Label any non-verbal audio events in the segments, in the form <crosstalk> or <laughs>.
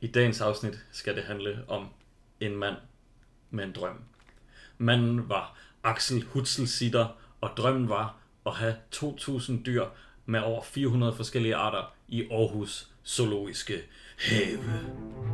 I dagens afsnit skal det handle om en mand med en drøm. Manden var Axel Hutzelsitter, og drømmen var at have 2.000 dyr med over 400 forskellige arter i Aarhus Zoologiske Have.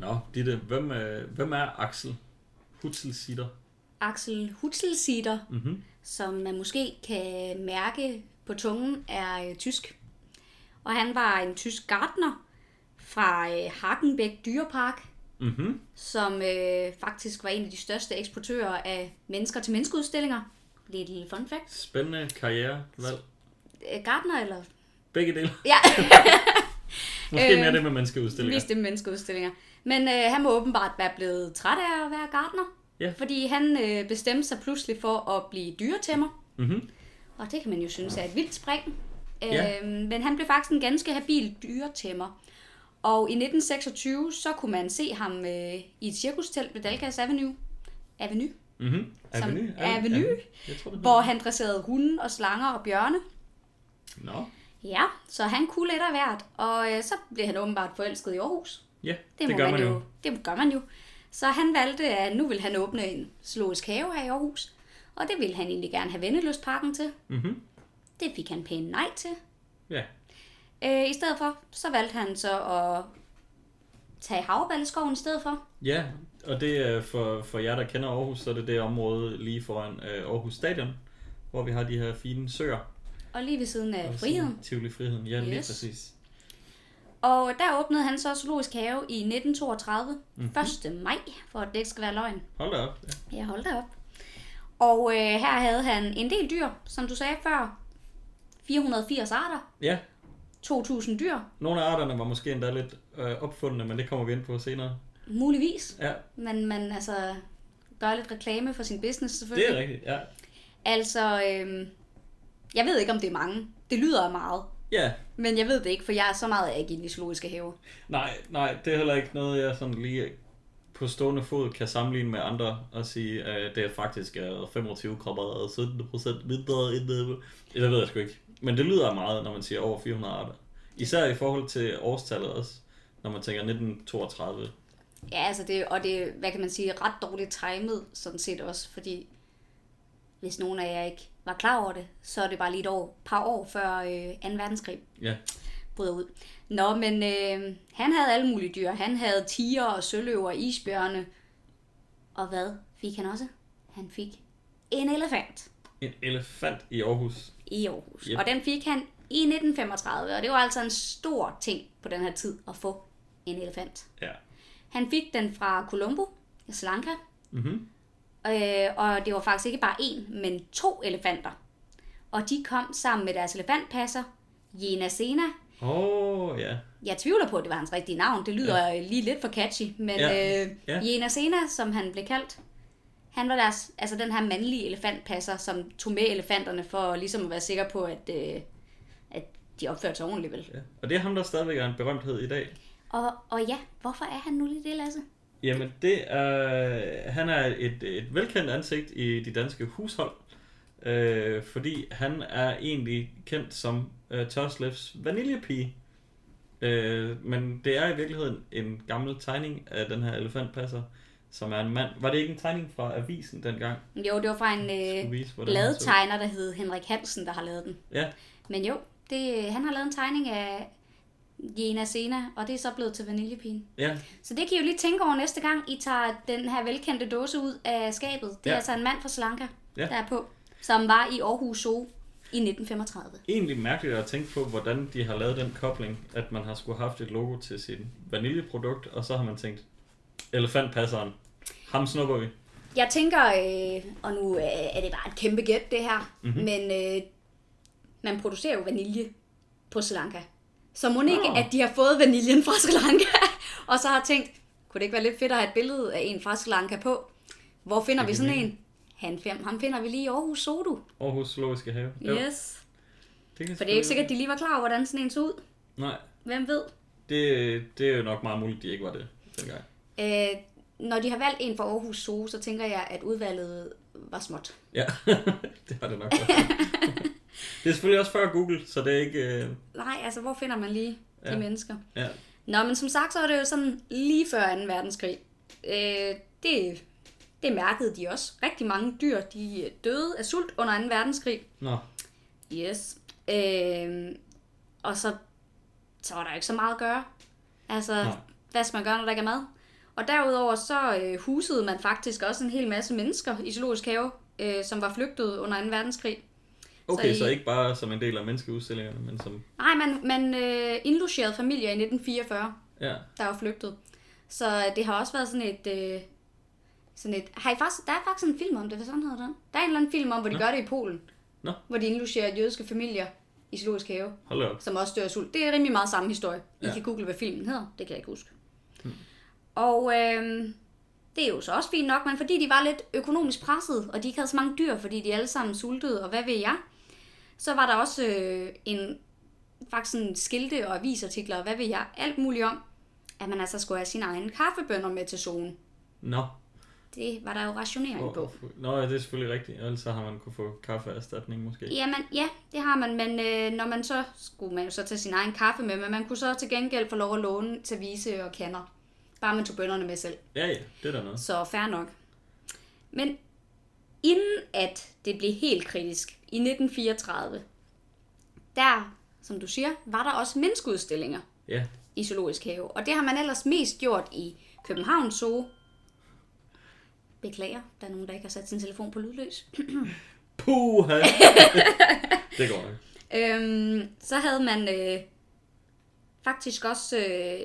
Nå, Ditte, hvem, øh, hvem er Axel Hutzelsitter? Axel Hutzelsitter, Mm-hmm. som man måske kan mærke på tungen, er øh, tysk. Og han var en tysk gartner fra øh, Hagenbæk Dyrepark, Mm-hmm. som øh, faktisk var en af de største eksportører af mennesker til menneskeudstillinger. Little fun fact. Spændende karriere, valg. Øh, Gartner eller... Begge dele. Ja, <laughs> Måske Øh, mere det med menneskeudstillinger. vist det med menneskeudstillinger. Men øh, han må åbenbart være blevet træt af at være gartner. Ja. Fordi han øh, bestemte sig pludselig for at blive dyretæmmer. Mm-hmm. Og det kan man jo synes er et vildt spring. Ja. Øhm, men han blev faktisk en ganske habil dyretæmmer. Og i 1926, så kunne man se ham øh, i et cirkustelt ved Dalgas Avenue, Avenue Mm-hmm. Som- Avenue? Avenue? Jeg tror, det hvor han dresserede hunde og slanger og bjørne. Nå, Ja, så han kunne lidt af hvert. Og øh, så blev han åbenbart forelsket i Aarhus. Ja, Det, det, må gør man jo. Det gør man jo. Så han valgte, at nu vil han åbne en zoologisk have her i Aarhus. Og det ville han egentlig gerne have Venneløsparken til. Mm-hmm. Det fik han pænt nej til. Ja, Øh, I stedet for, så valgte han så at tage Havreballeskoven i stedet for. ja, og det er for, for jer, der kender Aarhus, så er det det område lige foran øh, Aarhus Stadion, hvor vi har de her fine søer. Og lige ved siden af Og Friheden. Tivoli Friheden, ja, lige Yes. præcis. Og der åbnede han så Zoologisk Have i 1932. Mhm. Mm-hmm. 1. maj, for at det ikke skal være løgn. Hold da op. Ja. Ja, hold da op. Og øh, her havde han en del dyr, som du sagde før. 480 arter, ja, 2.000 dyr, nogle af arterne var måske endda lidt øh, opfundne, men det kommer vi ind på senere. muligvis. Ja, Men man altså gør lidt reklame for sin business det selvfølgelig. er rigtigt, ja. Altså, øh, jeg ved ikke, om det er mange. Det lyder meget. Ja, Men jeg ved det ikke, for jeg er så meget inde i zoologiske haver. nej, nej, det er heller ikke noget, jeg sådan lige på stående fod kan sammenligne med andre og sige, at det er faktisk er 25,17 procent mindre end det. Det ved jeg sgu ikke. Men det lyder meget, når man siger over 400 arter. Især i forhold til årstallet også, når man tænker 1932. Ja, altså det, og det er, hvad kan man sige, ret dårligt timet, sådan set også, fordi hvis nogen af jer ikke var klar over det, så er det bare lige et år, par år før øh, 2. verdenskrig Ja, bryder ud. Nå, men øh, han havde alle mulige dyr. Han havde tiger og søløver, isbjørne. Og hvad fik han også? Han fik en elefant en elefant i Aarhus. i Aarhus. Yep. Yep. Og den fik han i 1935, og det var altså en stor ting på den her tid at få en elefant. Ja. Han fik den fra Colombo, i Sri Lanka, Mm-hmm. Øh, og det var faktisk ikke bare én, men to elefanter. Og de kom sammen med deres elefantpasser, Jena Sena, Åh, oh, ja. Jeg tvivler på, at det var hans rigtige navn. Det lyder ja. lige lidt for catchy. Men ja. Øh, Ja. Jena Sena, som han blev kaldt, han var deres, altså den her mandlige elefantpasser, som tog med elefanterne for ligesom at være sikker på, at, øh, at de opførte sig ordentligt vel. ja. Og det er ham, der stadigvæk er en berømthed i dag. Og, og ja, hvorfor er han nu lige det, Lasse? Jamen, det er, han er et, et velkendt ansigt i de danske hushold, øh, fordi han er egentlig kendt som øh, Tørslevs vaniljepige. Øh, men det er i virkeligheden en gammel tegning af den her elefantpasser, som er en mand. Var det ikke en tegning fra avisen dengang? Jo, det var fra en øh, vise, bladtegner, der hed Henrik Hansen, der har lavet den. Ja, Men jo, det, han har lavet en tegning af Jena Sena, og det er så blevet til vaniljepigen. ja, Så det kan I jo lige tænke over næste gang, I tager den her velkendte dåse ud af skabet. Det er Ja. altså en mand fra Sri Lanka, Ja. der er på, som var i Aarhus Zoo i 1935. egentlig mærkeligt at tænke på, hvordan de har lavet den kobling, at man har skulle haft et logo til sin vaniljeprodukt, og så har man tænkt, elefantpasseren, ham snupper vi. Jeg tænker, øh, og nu øh, er det bare et kæmpe gæt det her, Mhm. mm-hmm. men øh, man producerer jo vanilje på Sri Lanka. Så må ikke, Nå. at de har fået vaniljen fra Sri Lanka, <laughs> og så har tænkt, kunne det ikke være lidt fedt at have et billede af en fra Sri Lanka på? Hvor finder vi sådan en? Han, fem, ham finder vi lige i Aarhus du. Aarhus Zoologiske Have. Yes. det kan For det er ikke sikkert, at de lige var klar over, hvordan sådan en så ud. Nej, Hvem ved? det, det er jo nok meget muligt, de ikke var det dengang. Øh, når de har valgt en fra Aarhus Zoo, så tænker jeg, at udvalget var småt. Ja, <laughs> det har det nok været. <laughs> det er selvfølgelig også før Google, så det er ikke... Øh, Nej, altså hvor finder man lige de Ja. mennesker? ja. Nå, men som sagt, så var det jo sådan lige før 2. verdenskrig. Øh, det, det mærkede de også. Rigtig mange dyr, de døde af sult under 2. verdenskrig. Nå, Yes. Øh, og så, så var der ikke så meget at gøre. Altså, Nej. hvad skal man gøre, når der ikke er mad? Og derudover så øh, husede man faktisk også en hel masse mennesker i Zoologisk Have, øh, som var flygtet under 2. verdenskrig. Okay, I- så ikke bare som en del af menneskeudstillingerne, men som... Nej, man, man øh, indlogerede familier i 1944, Ja, der var flygtet. Så det har også været sådan et... Øh, sådan et har I faktisk, der er faktisk en film om det, hvad sådan hedder den? Der er en eller anden film om, hvor de Nå. gør det i Polen. Nå. Hvor de indlogerer jødiske familier i Zoologisk Have. hold op. som også dør af sult. Det er rimelig meget samme historie. I Ja. kan google, hvad filmen hedder. Det kan jeg ikke huske. Hmm. Og øh, det er jo så også fint nok, men fordi de var lidt økonomisk presset, og de ikke havde så mange dyr, fordi de alle sammen sultede, og hvad ved jeg, så var der også øh, en faktisk sådan skilte og avisartikler, og hvad ved jeg, alt muligt om, at man altså skulle have sine egne kaffebønder med til zonen. Nå. Det var der jo rationering på. Nå, ja, det er selvfølgelig rigtigt. Ellers så har man kunne få kaffeerstatning måske. Jamen, ja, det har man, men øh, når man så skulle man jo så tage sin egen kaffe med, men man kunne så til gengæld få lov at låne service og kander. Bare man tog bønderne med selv. Ja, ja, det er da noget. Så fair nok. Men inden at det blev helt kritisk i 1934, der, som du siger, var der også menneskeudstillinger Ja, i Zoologisk Have. Og det har man ellers mest gjort i København Zoo. Beklager, der er nogen, der ikke har sat sin telefon på lydløs. <clears throat> puha! <laughs> det går nok. Øhm, så havde man øh, faktisk også øh,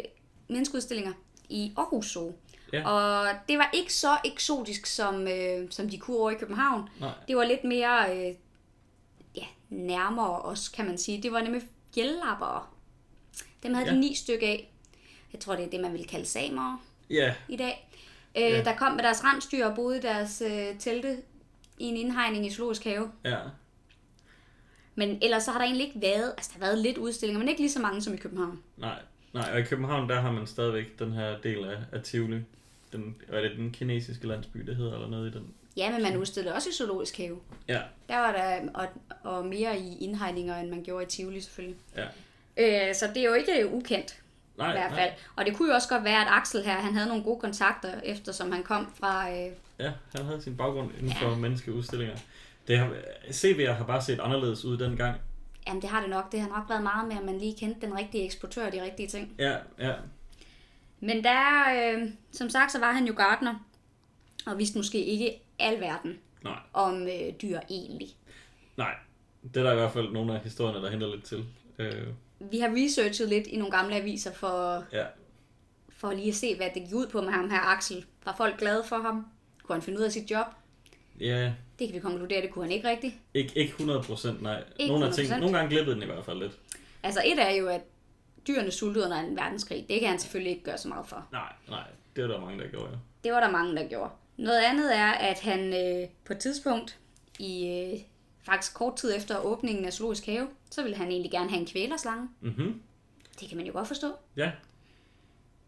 menneskeudstillinger i Aarhus Zoo. Ja. Og det var ikke så eksotisk, som, øh, som de kunne over i København. Nej. Det var lidt mere øh, ja, nærmere os, kan man sige. Det var nemlig fjeldlappere. Dem havde ja. Ja. de ni stykker af. Jeg tror, det er det, man vil kalde samere Ja, i dag. Øh, Ja. Der kom med deres rensdyr og boede i deres øh, telte i en indhegning i Zoologisk Have. ja. Men ellers så har der egentlig ikke været, altså der har været lidt udstillinger, men ikke lige så mange som i København. Nej, nej, og i København, der har man stadigvæk den her del af, af Tivoli. Den, hvad er det den kinesiske landsby, det hedder, eller noget i den. Ja, men man udstillede også i Zoologisk Have. Ja, Der var der, og, og mere i indhegninger, end man gjorde i Tivoli selvfølgelig. ja. Øh, så det er jo ikke ukendt Nej, i hvert fald. Og det kunne jo også godt være, at Axel her, han havde nogle gode kontakter, eftersom han kom fra... Øh, Ja, han havde sin baggrund inden for ja. menneskeudstillinger. Det har, CV'er har bare set anderledes ud dengang. jamen, det har det nok. Det har nok været meget med, at man lige kendte den rigtige eksportør og de rigtige ting. Ja, ja. Men der, øh, som sagt, så var han jo gartner, og vidste måske ikke alverden Nej, om øh, dyr egentlig. nej. Det er der i hvert fald nogle af historierne, der henter lidt til. Øh, Vi har researchet lidt i nogle gamle aviser for, ja, for lige at se, hvad det gik ud på med ham her, Axel. Var folk glade for ham? Kunne han finde ud af sit job? ja Det kan vi konkludere, det kunne han ikke rigtigt. ikke, ikke 100 procent, nej. Ikke Nogle, af ting, 100%. nogle gange glippede den i hvert fald lidt. Altså et er jo, at dyrene sultede under en verdenskrig. Det kan han selvfølgelig ikke gøre så meget for. Nej, nej. Det er der mange, der gjorde, ja. Det var der mange, der gjorde. Noget andet er, at han øh, på et tidspunkt, i øh, faktisk kort tid efter åbningen af Zoologisk Have, så ville han egentlig gerne have en kvælerslange. Mhm. Det kan man jo godt forstå. Ja,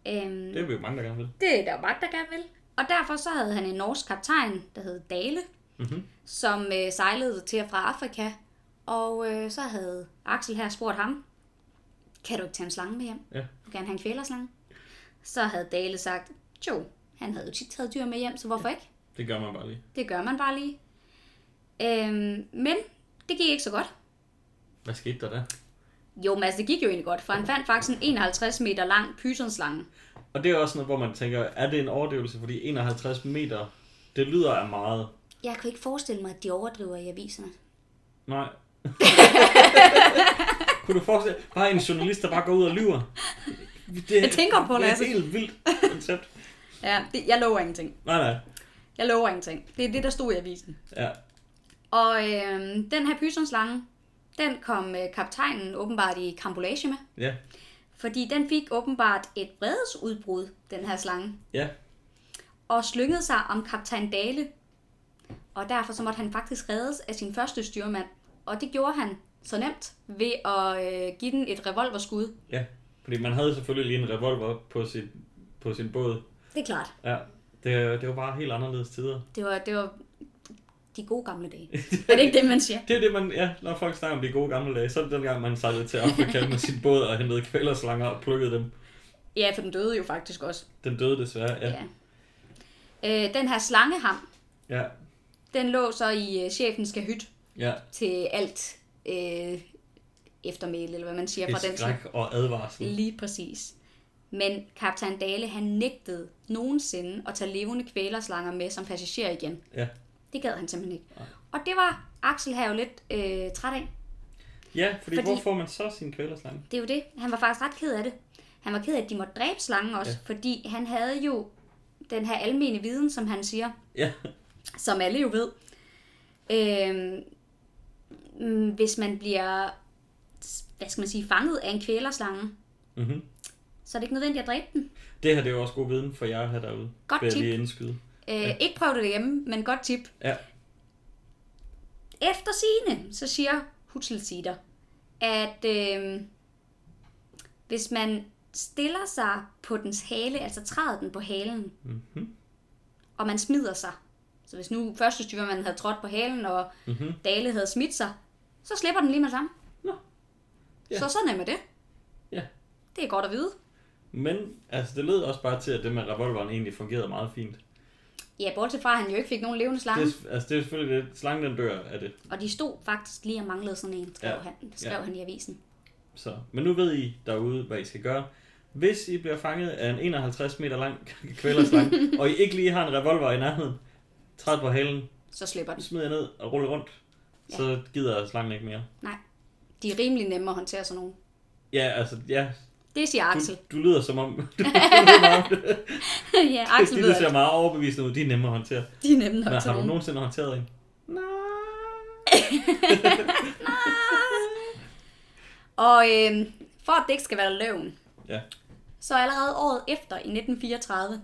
Øhm, det er jo mange, der gerne vil. det er der jo mange, der gerne vil. Og derfor så havde han en norsk kaptajn, der hed Dale, Mhm. som øh, sejlede til og fra Afrika. Og øh, så havde Axel her spurgt ham, kan du ikke tage en slange med hjem? Ja. Du gerne have en kvælerslange. Så havde Dale sagt, jo, han havde jo tit taget dyr med hjem, så hvorfor ikke? Det gør man bare lige. Det gør man bare lige. Øhm, men det gik ikke så godt. Hvad skete der der? Jo, men altså, det gik jo egentlig godt, for han fandt faktisk en 51 meter lang pythonslange. Og det er også noget, hvor man tænker, er det en overdrivelse? Fordi 51 meter, det lyder af meget. Jeg kan ikke forestille mig, at de overdriver i aviserne. Nej. <laughs> Kunne du forestille bare en journalist, der bare går ud og lyver? Det, Jeg tænker på det, det er altså. et helt vildt <laughs> koncept. Ja, det, jeg lover ingenting. Nej, nej. Jeg lover ingenting. Det er det, der stod i avisen. Ja. Og øh, den her pythonslange, den kom øh, kaptajnen åbenbart i kambolage med. Ja. Fordi den fik åbenbart et vredesudbrud, den her slange. Ja. Og slyngede sig om kaptajn Dale. Og derfor så måtte han faktisk reddes af sin første styrmand. Og det gjorde han så nemt ved at øh, give den et revolverskud. Ja. Fordi man havde selvfølgelig lige en revolver på sin, på sin båd. Det er klart. Ja. Det, det var bare helt anderledes tider. Det var, det var de gode gamle dage. er det ikke det, man siger? <laughs> Det er det, man, ja, når folk snakker om de gode gamle dage, så er det dengang, man sejlede til Afrika med sin båd og hentede kvælerslanger og plukkede dem. Ja, for den døde jo faktisk også. Den døde desværre, ja. ja. Øh, den her slangeham, Ja, den lå så i øh, chefens kahyt ja. til alt øh, eftermæle, eller hvad man siger fra Et den skræk og advarsel. Lige præcis. Men kaptajn Dale, han nægtede nogensinde at tage levende kvælerslanger med som passager igen. Ja. Det gad han simpelthen ikke. Og det var Axel her jo lidt øh, træt af. Ja, fordi, Fordi- hvor får man så sin kvælerslange? Det er jo det. Han var faktisk ret ked af det. Han var ked af, at de måtte dræbe slangen også, Ja. fordi han havde jo den her almene viden, som han siger, Ja, som alle jo ved. Øh, mm, hvis man bliver, hvad skal man sige, fanget af en kvælerslange, mm-hmm. så er det ikke nødvendigt at dræbe den. det her det er jo også god viden for jer her derude. Godt tip. lige indskyde. Øh, ja. Ikke prøv det derhjemme, men godt tip. Ja, Efter sigende, så siger Hutzelsider, at øh, hvis man stiller sig på dens hale, altså træder den på halen, mm-hmm. og man smider sig, så hvis nu første styrmand havde trådt på halen, og Mm-hmm. Dale havde smidt sig, så slipper den lige med det samme. Nå. Ja. Så sådan er med det. Ja. Det er godt at vide. Men altså, det lød også bare til, at det med revolveren egentlig fungerede meget fint. Ja, bortset fra, at han jo ikke fik nogen levende slange. Det, er- altså, det er selvfølgelig det. Slangen den dør af det. Og de stod faktisk lige og manglede sådan en, skrev, Ja. han, skrev Ja. han i avisen. Så. Men nu ved I derude, hvad I skal gøre. Hvis I bliver fanget af en 51 meter lang <laughs> kvælerslange, <laughs> og I ikke lige har en revolver i nærheden, træd på halen, Så slipper den. smid jer ned og rulle rundt, Ja. så gider slangen ikke mere. Nej. De er rimelig nemme at håndtere sådan nogle. Ja, altså, ja, Det siger Axel. du, du lyder som om, <laughs> du lyder meget om det. <laughs> ja, Axel de, ved, der ser at meget overbevisende ud, de er nemme at håndtere. de er nemme nok Men til har du nogen. nogensinde håndteret en? Nej. <laughs> Og øh, for at det ikke skal være løven, Ja. så allerede året efter, i 1934,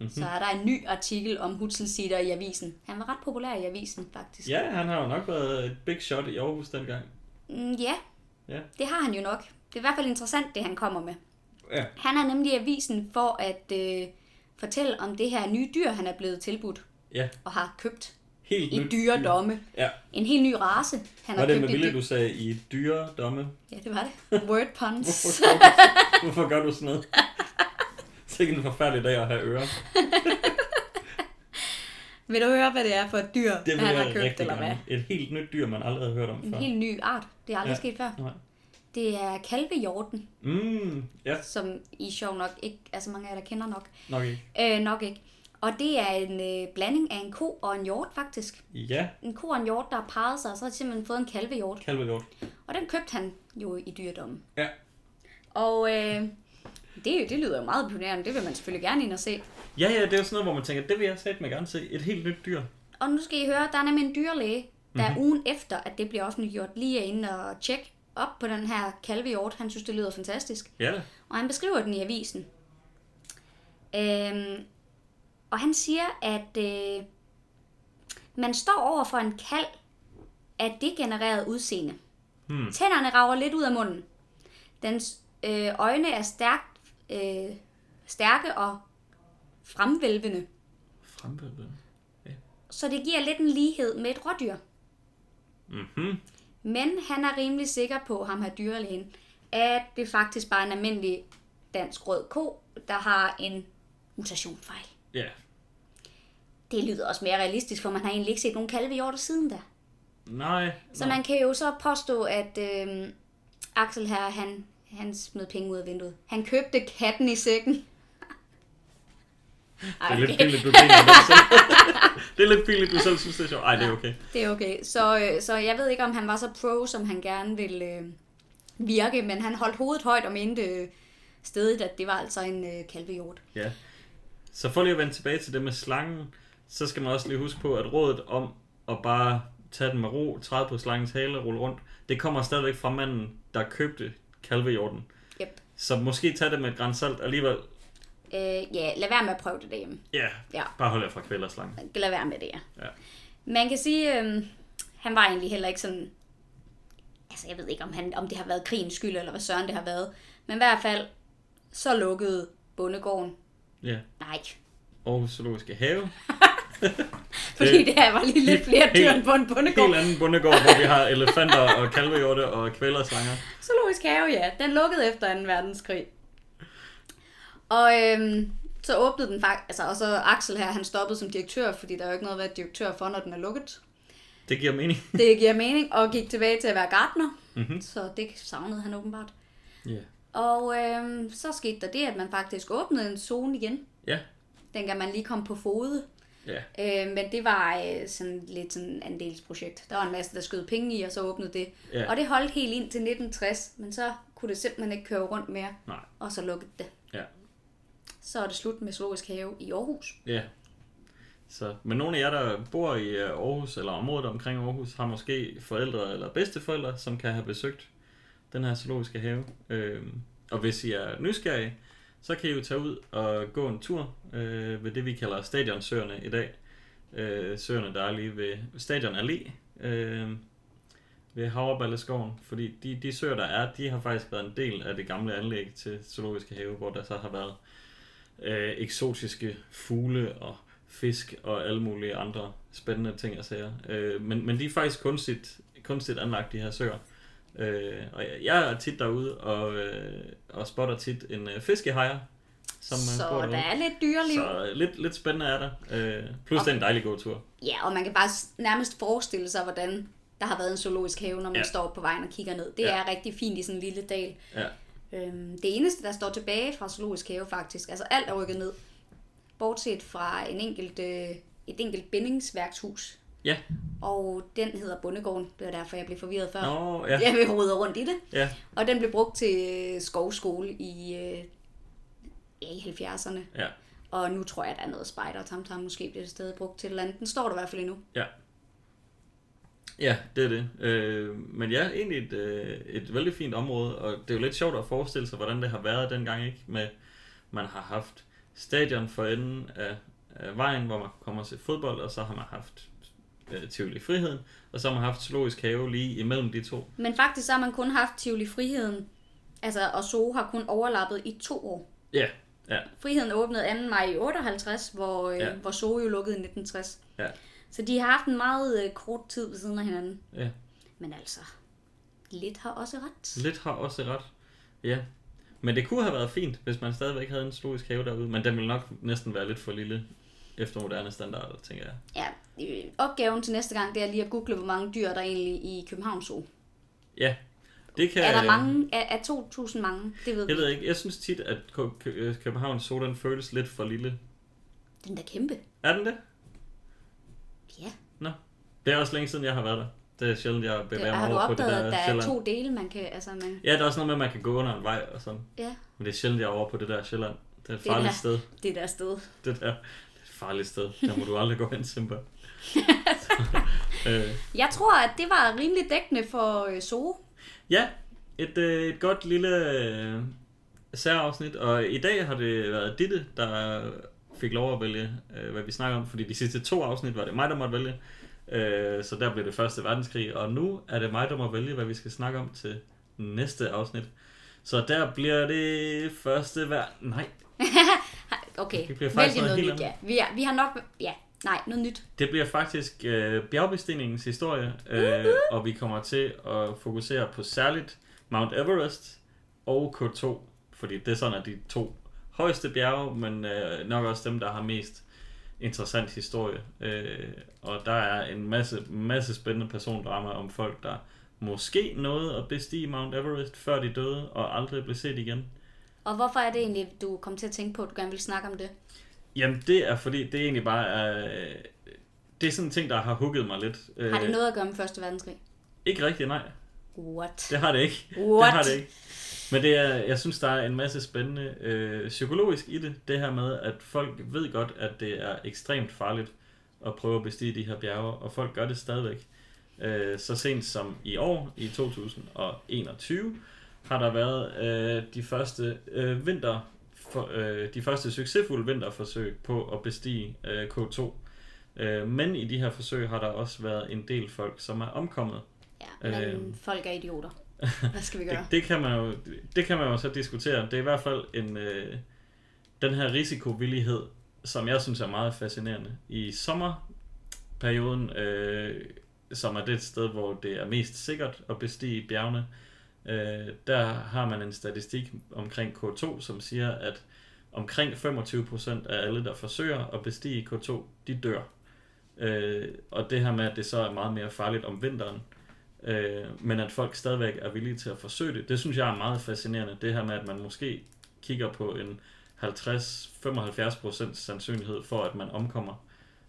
Mhm. så er der en ny artikel om Hutzelsider i avisen. Han var ret populær i avisen, faktisk. Ja, han har jo nok været et big shot i Aarhus dengang. Mm, ja, Ja. det har han jo nok. Det er i hvert fald interessant, det han kommer med. Ja. Han er nemlig i avisen for at øh, fortælle om det her nye dyr, han er blevet tilbudt Ja, og har købt helt i dyre dyr. domme. Ja, En helt ny race, han var har det med vilje, du sagde i dyre domme? Ja, det var det. <laughs> Word puns. Hvorfor gør du, hvorfor gør du sådan noget? <laughs> Sikke en forfærdelig dag at have ører. <laughs> Vil du høre, hvad det er for et dyr, Det han har købt, eller hvad? Et helt nyt dyr, man aldrig har hørt om En før. helt ny art. Det er aldrig ja. sket før. Nej. Det er kalvehjorten, Mm, ja, som I sjov nok ikke, altså mange af jer, der kender nok. nok ikke. Øh, nok ikke. Og det er en øh, blanding af en ko og en hjort, faktisk. Ja, En ko og en hjort, der har parret sig, og så har de simpelthen fået en kalvehjort. kalvehjort. Og den købte han jo i dyredommen. Ja. Og øh, det, det lyder jo meget imponerende. Det vil man selvfølgelig gerne ind og se. Ja, ja, det er jo sådan noget, hvor man tænker, det vil jeg sætte mig gerne se. Et helt nyt dyr. Og nu skal I høre, der er nemlig en dyrlæge, der Mhm. mm-hmm. ugen efter, at det bliver offentliggjort, lige er inde og tjekke op på den her kalvehjort. Han synes, det lyder fantastisk. Ja, da. Og han beskriver den i avisen. Øhm, og han siger, at øh, man står over for en kald af degenereret udseende. Hmm. Tænderne rager lidt ud af munden. Dens øh, øjne er stærkt, øh, stærke og fremvælvende. Frembølget. Så det giver lidt en lighed med et rådyr. Mhm. Men han er rimelig sikker på, ham her dyrlægen, at det faktisk bare er en almindelig dansk rød ko, der har en mutationfejl. Ja. Det lyder også mere realistisk, for man har egentlig ikke set nogen kalvehjorter siden da. Nej. Så nej. man kan jo så påstå, at øh, Axel her, han, han smed penge ud af vinduet. Han købte katten i sækken. Det Ej, er lidt okay. pinligt, du griner det det er lidt pinligt, <laughs> du selv synes, det er sjovt. Ej, det er okay. Det er okay. Så, øh, så jeg ved ikke, om han var så pro, som han gerne ville øh, virke, men han holdt hovedet højt og mente øh, stedet, at det var altså en øh, kalvehjort. Ja. Så for lige at vende tilbage til det med slangen, så skal man også lige huske på, at rådet om at bare tage den med ro, træde på slangens hale og rulle rundt, det kommer stadigvæk fra manden, der købte kalvehjorten. Yep. Så måske tage det med et gran salt alligevel. Øh, ja, lad være med at prøve det derhjemme. Ja, Ja, bare hold jer fra kvælerslangen. lad være med det, ja. Ja. Man kan sige, øh, han var egentlig heller ikke sådan... Altså, jeg ved ikke, om, han, om det har været krigens skyld, eller hvad søren det har været. Men i hvert fald, så lukkede bondegården. Ja. Nej, Aarhus Zoologiske Have. <laughs> fordi det her var lige lidt flere dyr end på en bondegård. Helt anden bondegård, hvor vi har elefanter og kalvehjorte og kvælerslanger. Zoologisk have, ja. Den lukkede efter 2. verdenskrig. Og øhm, så åbnede den faktisk, altså, og så Axel her, han stoppede som direktør, fordi der er jo ikke noget at være direktør for, når den er lukket. Det giver mening. <laughs> Det giver mening, og gik tilbage til at være gartner. Mhm. Så det savnede han åbenbart. Ja. Og øhm, så skete der det, at man faktisk åbnede en zone igen. Ja. Dengang man lige kom på fode. Ja. Øh, men det var øh, sådan lidt sådan en andelsprojekt. Der var en masse, der skød penge i, og så åbnede det. Ja. Og det holdt helt ind til 1960, men så kunne det simpelthen ikke køre rundt mere. Nej. Og så lukkede det. Ja. Så er det slut med Zoologisk Have i Aarhus. Ja. Så, men nogle af jer, der bor i øh, Aarhus, eller området omkring Aarhus, har måske forældre eller bedsteforældre, som kan have besøgt den her zoologiske have. Øhm, og hvis I er nysgerrige, så kan I jo tage ud og gå en tur øh, ved det, vi kalder Stadionsøerne i dag. Øh, søerne, der er lige ved Stadion Allé, øh, ved Havreballeskoven. Fordi de, de søer, der er, de har faktisk været en del af det gamle anlæg til zoologiske have, hvor der så har været øh, eksotiske fugle og fisk og alle mulige andre spændende ting og sager. Øh, men, men de er faktisk kunstigt, kunstigt anlagt, de her søer. Øh, og jeg, jeg er tit derude og, øh, og spotter tit en øh, fiskehajer, som øh, så bor derude. der er lidt dyreliv. Så øh, lidt, lidt spændende er der. Øh, plus det er en dejlig god tur. Ja, og man kan bare nærmest forestille sig, hvordan der har været en zoologisk have, når man Ja. står på vejen og kigger ned. Det ja. er rigtig fint i sådan en lille dal. Ja. Øhm, det eneste, der står tilbage fra zoologisk have faktisk, altså alt er rykket ned, bortset fra en enkelt, øh, et enkelt bindingsværkshus. Ja. Og den hedder Bundegården. Det var derfor, jeg blev forvirret før. Nå, ja. Jeg vil rode rundt i det. Ja, Og den blev brugt til øh, skovskole i, øh, ja, i 70'erne. ja, Og nu tror jeg, der er noget spejder og tamtam. Måske bliver det stadig brugt til et eller andet. Den står der i hvert fald endnu. ja. Ja, det er det. Øh, men ja, egentlig et, øh, et vældig fint område, og det er jo lidt sjovt at forestille sig, hvordan det har været dengang, ikke? Med, man har haft stadion for enden af, af vejen, hvor man kommer til fodbold, og så har man haft øh, Tivoli Friheden, og så har man haft Zoologisk Have lige imellem de to. Men faktisk så har man kun haft Tivoli Friheden. Altså, og Zoo har kun overlappet i to år. Ja, ja, Friheden åbnede 2. maj i 58, hvor, øh, Ja. hvor Zoo jo lukkede i 1960. ja, Så de har haft en meget øh, kort tid ved siden af hinanden. ja. Men altså, lidt har også ret. Lidt har også ret. Ja. Men det kunne have været fint, hvis man stadigvæk havde en zoologisk have derude, men den ville nok næsten være lidt for lille efter moderne standarder, tænker jeg. Ja, øh, opgaven til næste gang, det er lige at google, hvor mange dyr der er egentlig i København Zoo. Ja, det kan... Er der mange? Er, er 2.000 mange? Det ved vi. Jeg ved ikke, jeg synes tit, at Kø- Kø- Københavns Zoo, den føles lidt for lille. Den der kæmpe. Er den det? Ja. Nå. Det er også længe siden, jeg har været der. Det er sjældent, jeg Det, bevæger mig har du over på det opdaget, der at der er to dele, man kan... Altså, man, Ja, der er også noget med, at man kan gå under en vej og sådan. ja, Men det er sjældent, jeg er over på det der Sjælland. Det er et Det er farligt der. sted. det der sted. Det der. Farligt sted. Der må du aldrig gå hen, Simba. <laughs> øh, Jeg tror, at det var rimelig dækkende for øh, Zoo. Ja, et, øh, et godt lille øh, særafsnit, og i dag har det været Ditte, der fik lov at vælge, øh, hvad vi snakker om, fordi de sidste to afsnit var det mig, der måtte vælge. Øh, så der blev det første verdenskrig, og nu er det mig, der må vælge, hvad vi skal snakke om til næste afsnit. Så der bliver det første vær... Nej, <laughs> Okay, Det bliver faktisk noget noget nyt, ja. Vi, er, vi har nok... Ja, nej, noget nyt. det bliver faktisk øh, bjergbestigningens historie, øh, og vi kommer til at fokusere på særligt Mount Everest og K2, fordi det er sådan, at de to højeste bjerge, men øh, nok også dem, der har mest interessant historie. Øh, og der er en masse, masse spændende persondrama om folk, der måske nåede at bestige Mount Everest, før de døde, og aldrig blev set igen. Og hvorfor er det egentlig, du kom til at tænke på, at du gerne vil snakke om det? Jamen, det er fordi, det er egentlig bare... Øh, det er sådan en ting, der har hugget mig lidt. Øh, Har det noget at gøre med Første Verdenskrig? Ikke rigtigt, nej. What? Det har det ikke. What? <laughs> Det har det ikke. Men det er, jeg synes, der er en masse spændende øh, psykologisk i det. Det her med, at folk ved godt, at det er ekstremt farligt at prøve at bestige de her bjerge, og folk gør det stadigvæk. Øh, så sent som i år, i 2021, har der været øh, de første øh, vinter for, øh, de første succesfulde vinterforsøg på at bestige øh, K2. Øh, men i de her forsøg har der også været en del folk, som er omkommet. Ja, men Øhm. folk er idioter. Hvad skal vi <laughs> Det, gøre? det, kan man jo, det kan man jo så diskutere. Det er i hvert fald en, øh, den her risikovillighed, som jeg synes er meget fascinerende. I sommerperioden, øh, som er det sted, hvor det er mest sikkert at bestige bjergene, øh, øh, der har man en statistik omkring K2, som siger, at omkring 25% af alle, der forsøger at bestige K2, de dør. Øh, og det her med, at det så er meget mere farligt om vinteren, øh, men at folk stadigvæk er villige til at forsøge det, det synes jeg er meget fascinerende. Det her med, at man måske kigger på en 50-75% sandsynlighed for, at man omkommer,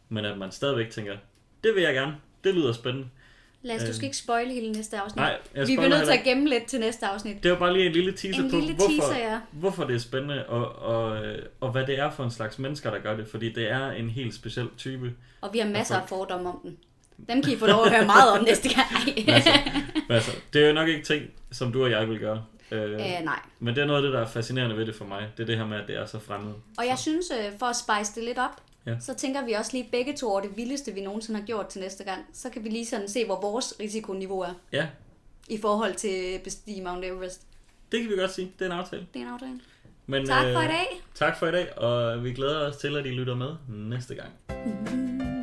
men at man stadigvæk tænker, det vil jeg gerne, det lyder spændende. Lad os, du skal ikke spoile hele næste afsnit. Nej, jeg vi bliver nødt til at gemme lidt til næste afsnit. Det var bare lige en lille teaser En på, lille hvorfor, teaser, ja. hvorfor det er spændende, og, og, øh, og hvad det er for en slags mennesker, der gør det, fordi det er en helt speciel type. Og vi har masser af fordomme om den. Dem kan I få lov at høre meget om næste gang. <laughs> Men altså, det er jo nok ikke ting, som du og jeg vil gøre. Øh, øh, nej. men det er noget af det, der er fascinerende ved det for mig. Det er det her med, at det er så fremmed. Og jeg synes, øh, for at spice det lidt op, Ja. så tænker vi også lige begge to over det vildeste, vi nogensinde har gjort til næste gang. Så kan vi lige sådan se, hvor vores risikoniveau er Ja, i forhold til bestige Mount Everest. det kan vi godt sige. Det er en aftale. Det er en aftale. Men, Tak for øh, i dag. Tak for i dag, og vi glæder os til, at I lytter med næste gang. Mm.